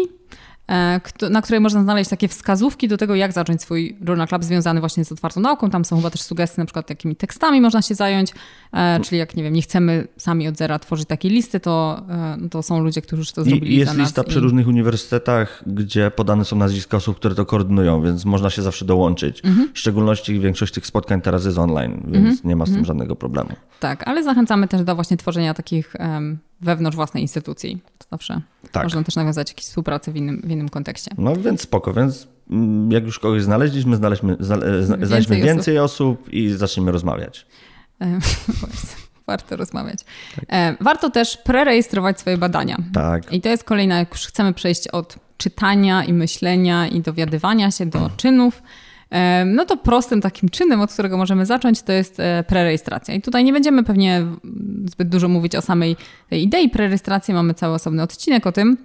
na której można znaleźć takie wskazówki do tego, jak zacząć swój journal club związany właśnie z otwartą nauką. Tam są chyba też sugestie, na przykład jakimi tekstami można się zająć, e, czyli jak, nie wiem, nie chcemy sami od zera tworzyć takiej listy, to, e, to są ludzie, którzy już to zrobili I jest lista przy różnych uniwersytetach, gdzie podane są nazwiska osób, które to koordynują, więc można się zawsze dołączyć. Mhm. W szczególności większość tych spotkań teraz jest online, więc mhm. nie ma z tym mhm. żadnego problemu. Tak, ale zachęcamy też do właśnie tworzenia takich um, wewnątrz własnej instytucji. To zawsze tak. można też nawiązać jakąś współpracę w innym, w innym kontekście. No więc spoko, więc mm, jak już kogoś znaleźliśmy, znaleźliśmy, znaleźliśmy więcej, więcej osób. osób. i zaczniemy rozmawiać. E, warto rozmawiać. Tak. E, warto też prerejestrować swoje badania. Tak. I to jest kolejna, jak już chcemy przejść od czytania i myślenia i dowiadywania się do czynów, no to prostym takim czynem, od którego możemy zacząć, to jest e, prerejestracja. I tutaj nie będziemy pewnie zbyt dużo mówić o samej tej idei prerejestracji, mamy cały osobny odcinek o tym,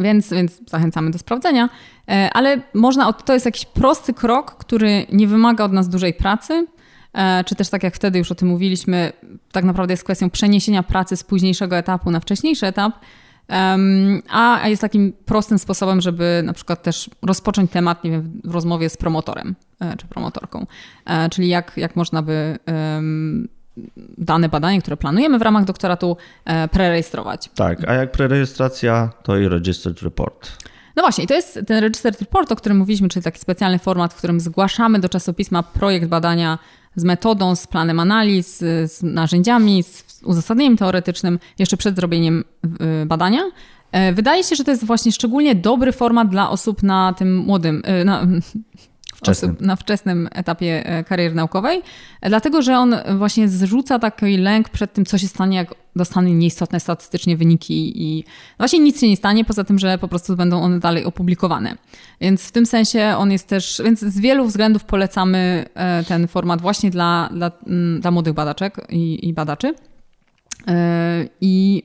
więc, więc zachęcamy do sprawdzenia. E, ale można, to jest jakiś prosty krok, który nie wymaga od nas dużej pracy, e, czy też tak jak wtedy już o tym mówiliśmy, tak naprawdę jest kwestią przeniesienia pracy z późniejszego etapu na wcześniejszy etap, a jest takim prostym sposobem, żeby na przykład też rozpocząć temat nie wiem, w rozmowie z promotorem e, czy promotorką. E, czyli jak, jak można by dane badanie, które planujemy w ramach doktoratu, prerejestrować. Tak, a jak prerejestracja, to i registered report. No właśnie, i to jest ten Registered Report, o którym mówiliśmy, czyli taki specjalny format, w którym zgłaszamy do czasopisma projekt badania z metodą, z planem analiz, z narzędziami, z uzasadnieniem teoretycznym jeszcze przed zrobieniem y, badania. E, wydaje się, że to jest właśnie szczególnie dobry format dla osób na tym młodym, y, na, wczesnym. osób na wczesnym etapie e, kariery naukowej, dlatego że on właśnie zrzuca taki lęk przed tym, co się stanie, jak dostanę nieistotne statystycznie wyniki i właśnie nic się nie stanie, poza tym, że po prostu będą one dalej opublikowane. Więc w tym sensie on jest też, więc z wielu względów polecamy e, ten format właśnie dla, dla, mm, dla młodych badaczek i, i badaczy. E, I,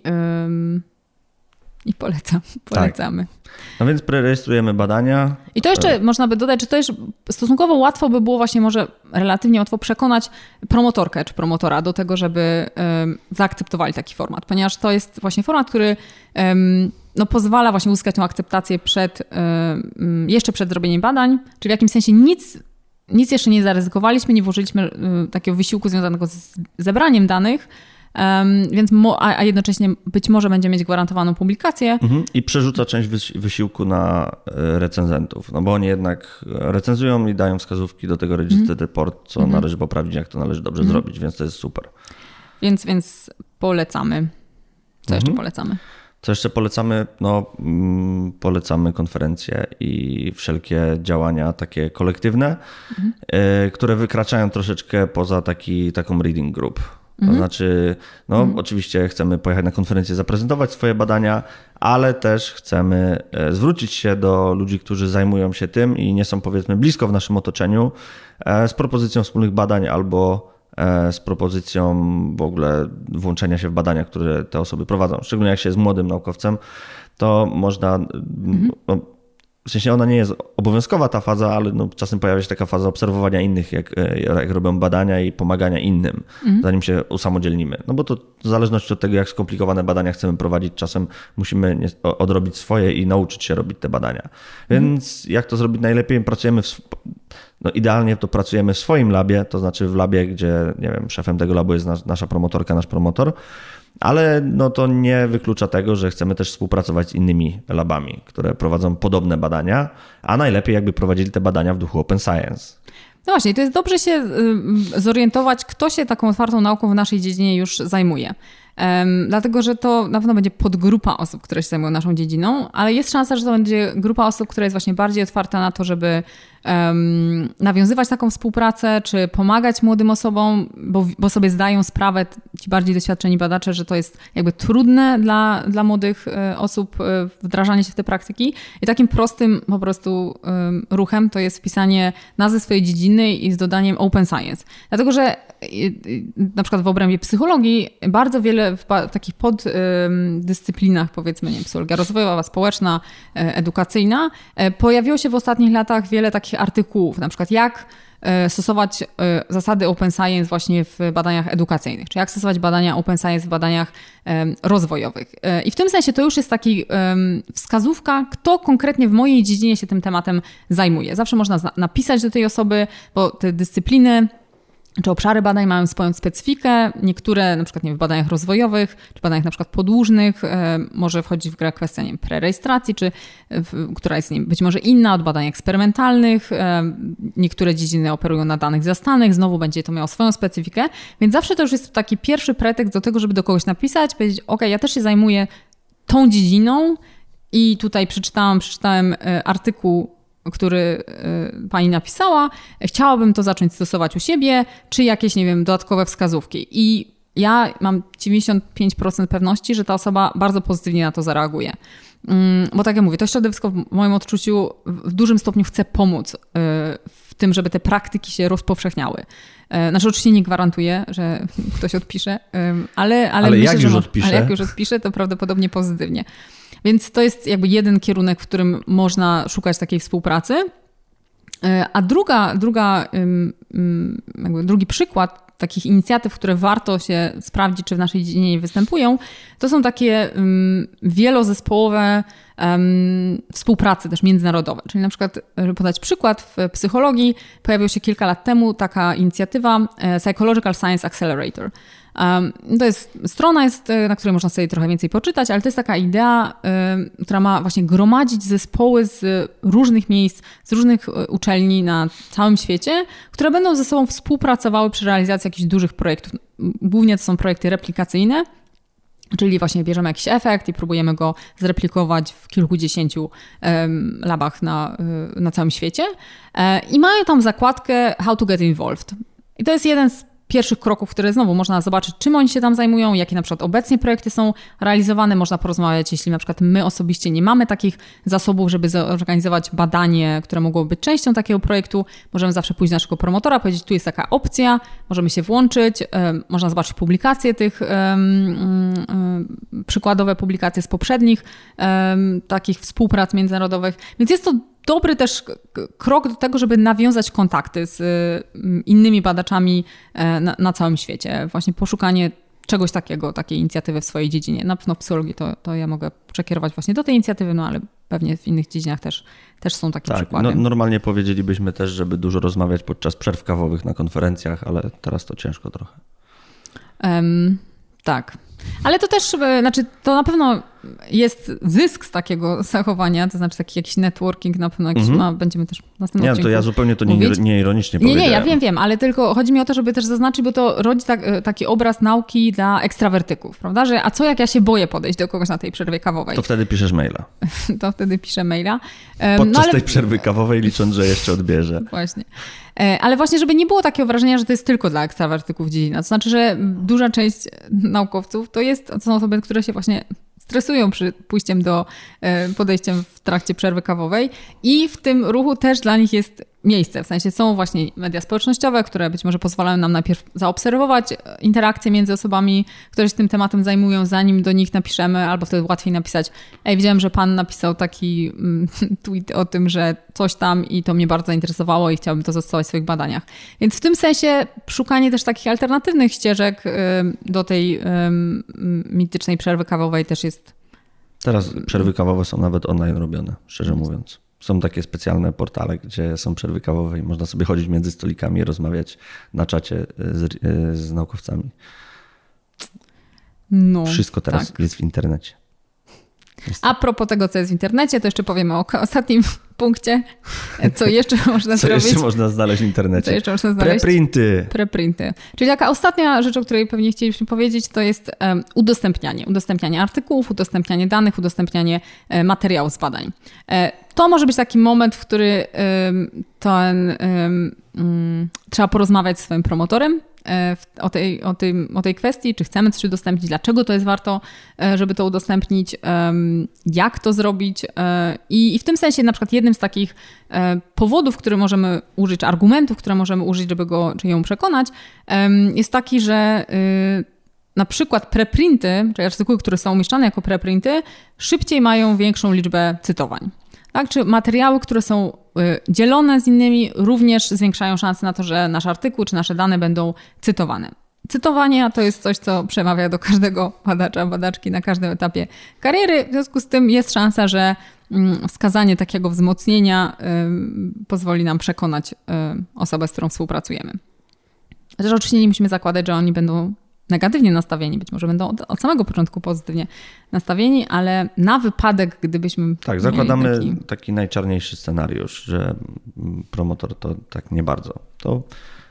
i polecam, polecamy. Tak. No więc prerejestrujemy badania. I to jeszcze można by dodać, że to już stosunkowo łatwo by było właśnie może relatywnie łatwo przekonać promotorkę czy promotora do tego, żeby um, zaakceptowali taki format, ponieważ to jest właśnie format, który um, no, pozwala właśnie uzyskać tą akceptację przed, um, jeszcze przed zrobieniem badań, czyli w jakimś sensie nic nic jeszcze nie zaryzykowaliśmy, nie włożyliśmy takiego wysiłku związanego z zebraniem danych, więc mo, a, a, jednocześnie być może będzie mieć gwarantowaną publikację. Mhm. I przerzuca część wysiłku na e, recenzentów, no bo oni jednak recenzują i dają wskazówki do tego registered mhm. report, co mhm. należy poprawić, jak to należy dobrze mhm. zrobić, więc to jest super. Więc, więc polecamy. Co jeszcze mhm. polecamy? Co jeszcze polecamy? No, mm, polecamy konferencje i wszelkie działania takie kolektywne, mhm. E, które wykraczają troszeczkę poza taki, taką reading group. To mhm. znaczy, no mhm. oczywiście chcemy pojechać na konferencję, zaprezentować swoje badania, ale też chcemy e, zwrócić się do ludzi, którzy zajmują się tym i nie są powiedzmy blisko w naszym otoczeniu e, z propozycją wspólnych badań albo e, z propozycją w ogóle włączenia się w badania, które te osoby prowadzą. Szczególnie jak się jest młodym naukowcem, to można, mhm. no, w sensie ona nie jest obowiązkowa ta faza, ale no, czasem pojawia się taka faza obserwowania innych, jak, e, jak robią badania i pomagania innym, mhm. zanim się usamodzielnimy. No bo to w zależności od tego, jak skomplikowane badania chcemy prowadzić, czasem musimy nie, odrobić swoje i nauczyć się robić te badania. Więc mhm. jak to zrobić najlepiej? Pracujemy w, no idealnie to pracujemy w swoim labie, to znaczy w labie, gdzie nie wiem, szefem tego labu jest nas, nasza promotorka, nasz promotor ale no to nie wyklucza tego, że chcemy też współpracować z innymi labami, które prowadzą podobne badania, a najlepiej jakby prowadzili te badania w duchu open science. No właśnie, to jest dobrze się y, zorientować, kto się taką otwartą nauką w naszej dziedzinie już zajmuje. Dlatego, że to na pewno będzie podgrupa osób, które się zajmują naszą dziedziną, ale jest szansa, że to będzie grupa osób, która jest właśnie bardziej otwarta na to, żeby um, nawiązywać taką współpracę, czy pomagać młodym osobom, bo, bo sobie zdają sprawę, ci bardziej doświadczeni badacze, że to jest jakby trudne dla, dla młodych e, osób e, wdrażanie się w te praktyki. I takim prostym po prostu um, ruchem to jest wpisanie nazwy swojej dziedziny i z dodaniem open science. Dlatego, że na przykład w obrębie psychologii bardzo wiele w, w takich poddyscyplinach, powiedzmy, nie psychologia rozwojowa, społeczna, e, edukacyjna, pojawiło się w ostatnich latach wiele takich artykułów, na przykład jak e, stosować e, zasady open science właśnie w badaniach edukacyjnych, czy jak stosować badania open science w badaniach rozwojowych. E, I w tym sensie to już jest taki wskazówka, kto konkretnie w mojej dziedzinie się tym tematem zajmuje. Zawsze można napisać do tej osoby, bo te dyscypliny czy obszary badań mają swoją specyfikę. Niektóre, na przykład nie, w badaniach rozwojowych, czy badaniach na przykład podłużnych, e, może wchodzić w grę kwestia nie, prerejestracji, czy która jest nie, być może inna od badań eksperymentalnych. E, niektóre dziedziny operują na danych zastanych, znowu będzie to miało swoją specyfikę, więc zawsze to już jest taki pierwszy pretekst do tego, żeby do kogoś napisać, powiedzieć, ok, ja też się zajmuję tą dziedziną, i tutaj przeczytałam, przeczytałem e, artykuł który y, pani napisała, chciałabym to zacząć stosować u siebie, czy jakieś, nie wiem, dodatkowe wskazówki. I ja mam 95% pewności, że ta osoba bardzo pozytywnie na to zareaguje. Mm, bo tak jak mówię, to środowisko w moim odczuciu w dużym stopniu chce pomóc y, w tym, żeby te praktyki się rozpowszechniały. Y, znaczy oczywiście nie gwarantuję, że ktoś odpisze, ale, ale, ale myślę, jak już odpisze? Ale jak już odpisze, to prawdopodobnie pozytywnie. Więc to jest jakby jeden kierunek, w którym można szukać takiej współpracy. A druga, druga, drugi przykład takich inicjatyw, które warto się sprawdzić, czy w naszej dziedzinie występują, to są takie wielozespołowe współpracy też międzynarodowe. Czyli na przykład, żeby podać przykład, w psychologii pojawiła się kilka lat temu taka inicjatywa e, Psychological Science Accelerator. To jest strona, jest, e, na której można sobie trochę więcej poczytać, ale to jest taka idea, która ma właśnie gromadzić zespoły z różnych miejsc, z różnych e, uczelni na całym świecie, które będą ze sobą współpracowały przy realizacji jakichś dużych projektów. Głównie to są projekty replikacyjne, Czyli właśnie bierzemy jakiś efekt i próbujemy go zreplikować w kilkudziesięciu labach na, y, na całym świecie. E, I mają tam zakładkę How to get involved. I to jest jeden z pierwszych kroków, które znowu można zobaczyć, czym oni się tam zajmują, jakie na przykład obecnie projekty są realizowane. Można porozmawiać, jeśli na przykład my osobiście nie mamy takich zasobów, żeby zorganizować badanie, które mogłoby być częścią takiego projektu. Możemy zawsze pójść do naszego promotora, powiedzieć, tu jest taka opcja, możemy się włączyć, można zobaczyć publikacje tych, przykładowe publikacje z poprzednich takich współprac międzynarodowych. Więc jest to dobry też krok do tego, żeby nawiązać kontakty z mm, innymi badaczami e, na, na całym świecie. Właśnie poszukanie czegoś takiego, takiej inicjatywy w swojej dziedzinie. Na pewno w psychologii to, to ja mogę przekierować właśnie do tej inicjatywy, no ale pewnie w innych dziedzinach też, też są takie tak, przykłady. No, normalnie powiedzielibyśmy też, żeby dużo rozmawiać podczas przerw kawowych na konferencjach, ale teraz to ciężko trochę. Um, tak. Ale to też, e, znaczy, to na pewno jest zysk z takiego zachowania, to znaczy taki jakiś networking na pewno jakiś mm -hmm. ma, będziemy też w następnym Nie, to ja zupełnie to nie, nie ironicznie Nie, nie, ja wiem, wiem, ale tylko chodzi mi o to, żeby też zaznaczyć, bo to rodzi tak, e, taki obraz nauki dla ekstrawertyków, prawda, że a co jak ja się boję podejść do kogoś na tej przerwie kawowej? To wtedy piszesz maila. to wtedy piszę maila. Podczas no, ale... tej przerwy kawowej licząc, że jeszcze odbierze. Właśnie. E, ale właśnie, żeby nie było takiego wrażenia, że to jest tylko dla ekstrawertyków dziedzina. To znaczy, że duża część naukowców to, jest, to są osoby, które się właśnie stresują przy pójściem do, e, podejściem w trakcie przerwy kawowej i w tym ruchu też dla nich jest miejsce. W sensie są właśnie media społecznościowe, które być może pozwalają nam najpierw zaobserwować interakcje między osobami, które się tym tematem zajmują, zanim do nich napiszemy, albo wtedy łatwiej napisać, ej, widziałem, że pan napisał taki mm, tweet o tym, że coś tam i to mnie bardzo zainteresowało i chciałbym to zastosować w swoich badaniach. Więc w tym sensie szukanie też takich alternatywnych ścieżek do tej mitycznej przerwy kawowej też jest Teraz przerwy kawowe są nawet online robione, szczerze mówiąc. Są takie specjalne portale, gdzie są przerwy kawowe i można sobie chodzić między stolikami i rozmawiać na czacie z, z naukowcami. No, Wszystko teraz tak. jest w internecie. A propos tego, co jest w internecie, to jeszcze powiemy o ostatnim punkcie. Co jeszcze można co zrobić? Co jeszcze można znaleźć w internecie? Co jeszcze można znaleźć? Preprinty. Preprinty. Czyli taka ostatnia rzecz, o której pewnie chcielibyśmy powiedzieć, to jest um, udostępnianie. Udostępnianie artykułów, udostępnianie danych, udostępnianie e, materiałów z badań. E, to może być taki moment, w który um, ten, um, trzeba porozmawiać z swoim promotorem, o tej, o, tej, o tej kwestii, czy chcemy coś udostępnić, dlaczego to jest warto, e, żeby to udostępnić, jak to zrobić. E, I, i w tym sensie na przykład jednym z takich powodów, które możemy użyć, argumentów, które możemy użyć, żeby go czy ją przekonać, jest taki, że na przykład preprinty, czyli artykuły, które są umieszczane jako preprinty, szybciej mają większą liczbę cytowań. Tak? Czy materiały, które są y, dzielone z innymi, również zwiększają szanse na to, że nasz artykuł czy nasze dane będą cytowane. Cytowanie to jest coś, co przemawia do każdego badacza, badaczki na każdym etapie kariery. W związku z tym jest szansa, że mm, wskazanie takiego wzmocnienia y, pozwoli nam przekonać y, osobę, z którą współpracujemy. Chociaż oczywiście nie musimy zakładać, że oni będą negatywnie nastawieni, być może będą od, od, samego początku pozytywnie nastawieni, ale na wypadek, gdybyśmy. Tak, zakładamy taki... taki... najczarniejszy scenariusz, że promotor to tak nie bardzo. To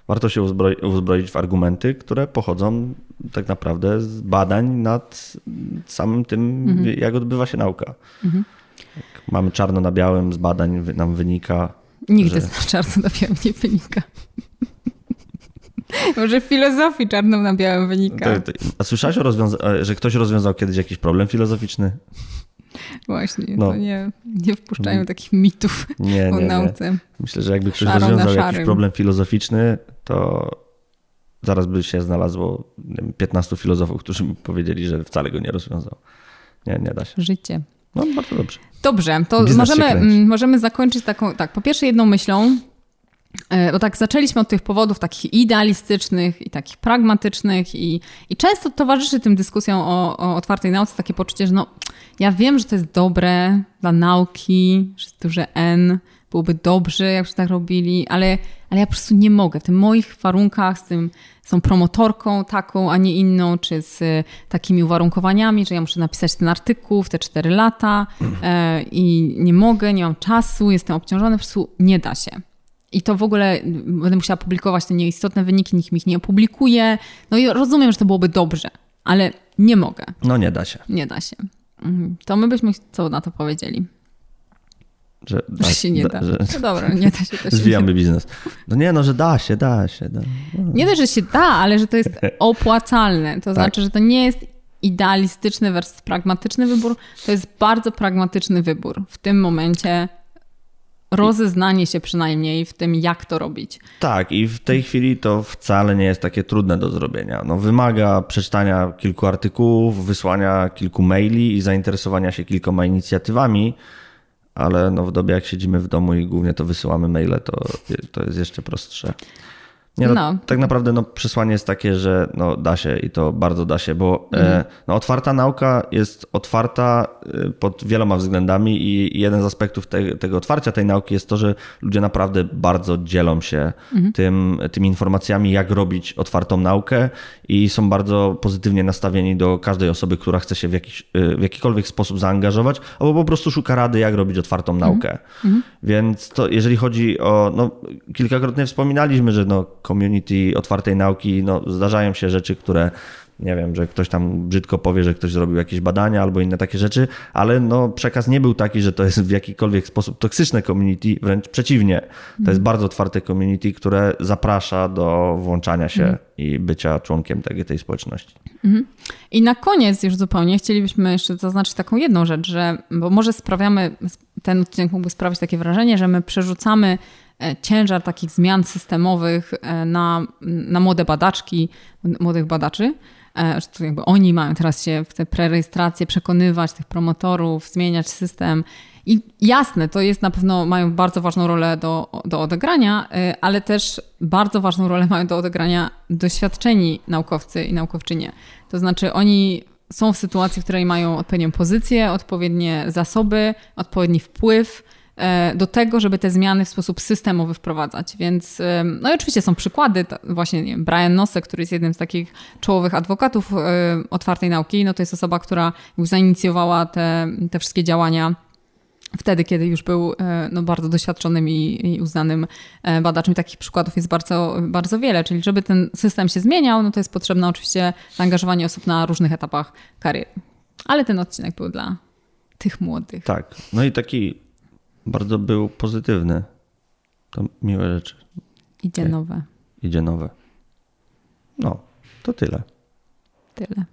warto się uzbroi, uzbroić w argumenty, które pochodzą tak naprawdę z badań nad samym tym, mhm. jak odbywa się nauka. Mhm. Mamy czarno na białym z badań, nam wynika. Nigdy że... z czarno na białym nie wynika. Może w filozofii czarną na białym wynika. A słyszałeś, o że ktoś rozwiązał kiedyś jakiś problem filozoficzny? Właśnie, no. nie, nie wpuszczają mm. takich mitów nie, o nie, nauce. Nie. Myślę, że jakby ktoś Szaro rozwiązał jakiś problem filozoficzny, to zaraz by się znalazło wiem, 15 filozofów, którzy by powiedzieli, że wcale go nie rozwiązał. Nie, nie da się. Życie. No, bardzo dobrze. Dobrze, to możemy, możemy zakończyć taką, tak, po pierwsze jedną myślą, E, bo tak zaczęliśmy od tych powodów takich idealistycznych i takich pragmatycznych i, i często towarzyszy tym dyskusjom o, o otwartej nauce takie poczucie, że no, ja wiem, że to jest dobre dla nauki, że jest duże N, byłoby dobrze, jakbyśmy tak robili, ale, ale ja po prostu nie mogę. W tych moich warunkach, z tym, tą promotorką taką, a nie inną, czy z takimi uwarunkowaniami, że ja muszę napisać ten artykuł w te cztery lata e, i nie mogę, nie mam czasu, jestem obciążony, po prostu nie da się. I to w ogóle będę musiała publikować te nieistotne wyniki, nikt mi ich nie opublikuje. No i rozumiem, że to byłoby dobrze, ale nie mogę. No nie da się. Nie da się. Mhm. To my byśmy co na to powiedzieli? Że, da, że się nie da. da. Że... No dobra, nie da się. To Zwijamy biznes. No nie, no, że da się, da się. Da. No. Nie dość, że się da, ale że to jest opłacalne. To tak. znaczy, że to nie jest idealistyczny versus pragmatyczny wybór. To jest bardzo pragmatyczny wybór. W tym momencie rozeznanie się przynajmniej w tym, jak to robić. Tak, i w tej chwili to wcale nie jest takie trudne do zrobienia. No, wymaga przeczytania kilku artykułów, wysłania kilku maili i zainteresowania się kilkoma inicjatywami, ale no w dobie jak siedzimy w domu i głównie to wysyłamy maile, to, to jest jeszcze prostsze. Nie, no, no. Tak naprawdę no, przesłanie jest takie, że no, da się i to bardzo da się, bo e, mhm. no, otwarta nauka jest otwarta e, pod wieloma względami i jeden z aspektów te, tego otwarcia tej nauki jest to, że ludzie naprawdę bardzo dzielą się mhm. tym, tymi informacjami, jak robić otwartą naukę i są bardzo pozytywnie nastawieni do każdej osoby, która chce się w, jakiś, e, w jakikolwiek sposób zaangażować, albo po prostu szuka rady, jak robić otwartą mhm. naukę. Mhm. Więc to jeżeli chodzi o, no, kilkakrotnie wspominaliśmy, że no, community otwartej nauki, no, zdarzają się rzeczy, które nie wiem, że ktoś tam brzydko powie, że ktoś zrobił jakieś badania albo inne takie rzeczy, ale no, przekaz nie był taki, że to jest w jakikolwiek sposób toksyczne community, wręcz przeciwnie. To jest mhm. bardzo otwarte community, które zaprasza do włączania się mm. i bycia członkiem tej, tej społeczności. Mm. I na koniec już zupełnie chcielibyśmy jeszcze zaznaczyć taką jedną rzecz, że, bo może sprawiamy, ten odcinek mógłby sprawić takie wrażenie, że my przerzucamy ciężar takich zmian systemowych e, na, na młode badaczki, młodych badaczy, e, że jakby oni mają teraz się w te prerejestracje przekonywać tych promotorów, zmieniać system. I jasne, to jest na pewno, mają bardzo ważną rolę do, do odegrania, ale też bardzo ważną rolę mają do odegrania doświadczeni naukowcy i naukowczynie. To znaczy oni są w sytuacji, w której mają odpowiednią pozycję, odpowiednie zasoby, odpowiedni wpływ, E, do tego, żeby te zmiany w sposób systemowy wprowadzać. Więc, no i oczywiście są przykłady, właśnie nie wiem, Brian Nosek, który jest jednym z takich czołowych adwokatów e, otwartej nauki, no to jest osoba, która zainicjowała te, te wszystkie działania wtedy, kiedy już był e, no, bardzo doświadczonym i, i uznanym badaczem. takich przykładów jest bardzo, bardzo wiele. Czyli żeby ten system się zmieniał, no to jest potrzebne oczywiście zaangażowanie osób na różnych etapach kariery. Ale ten odcinek był dla tych młodych. Tak. No i taki bardzo był pozytywny. To miłe rzeczy. Idzie nowe. Idzie nowe. No, to tyle. Tyle.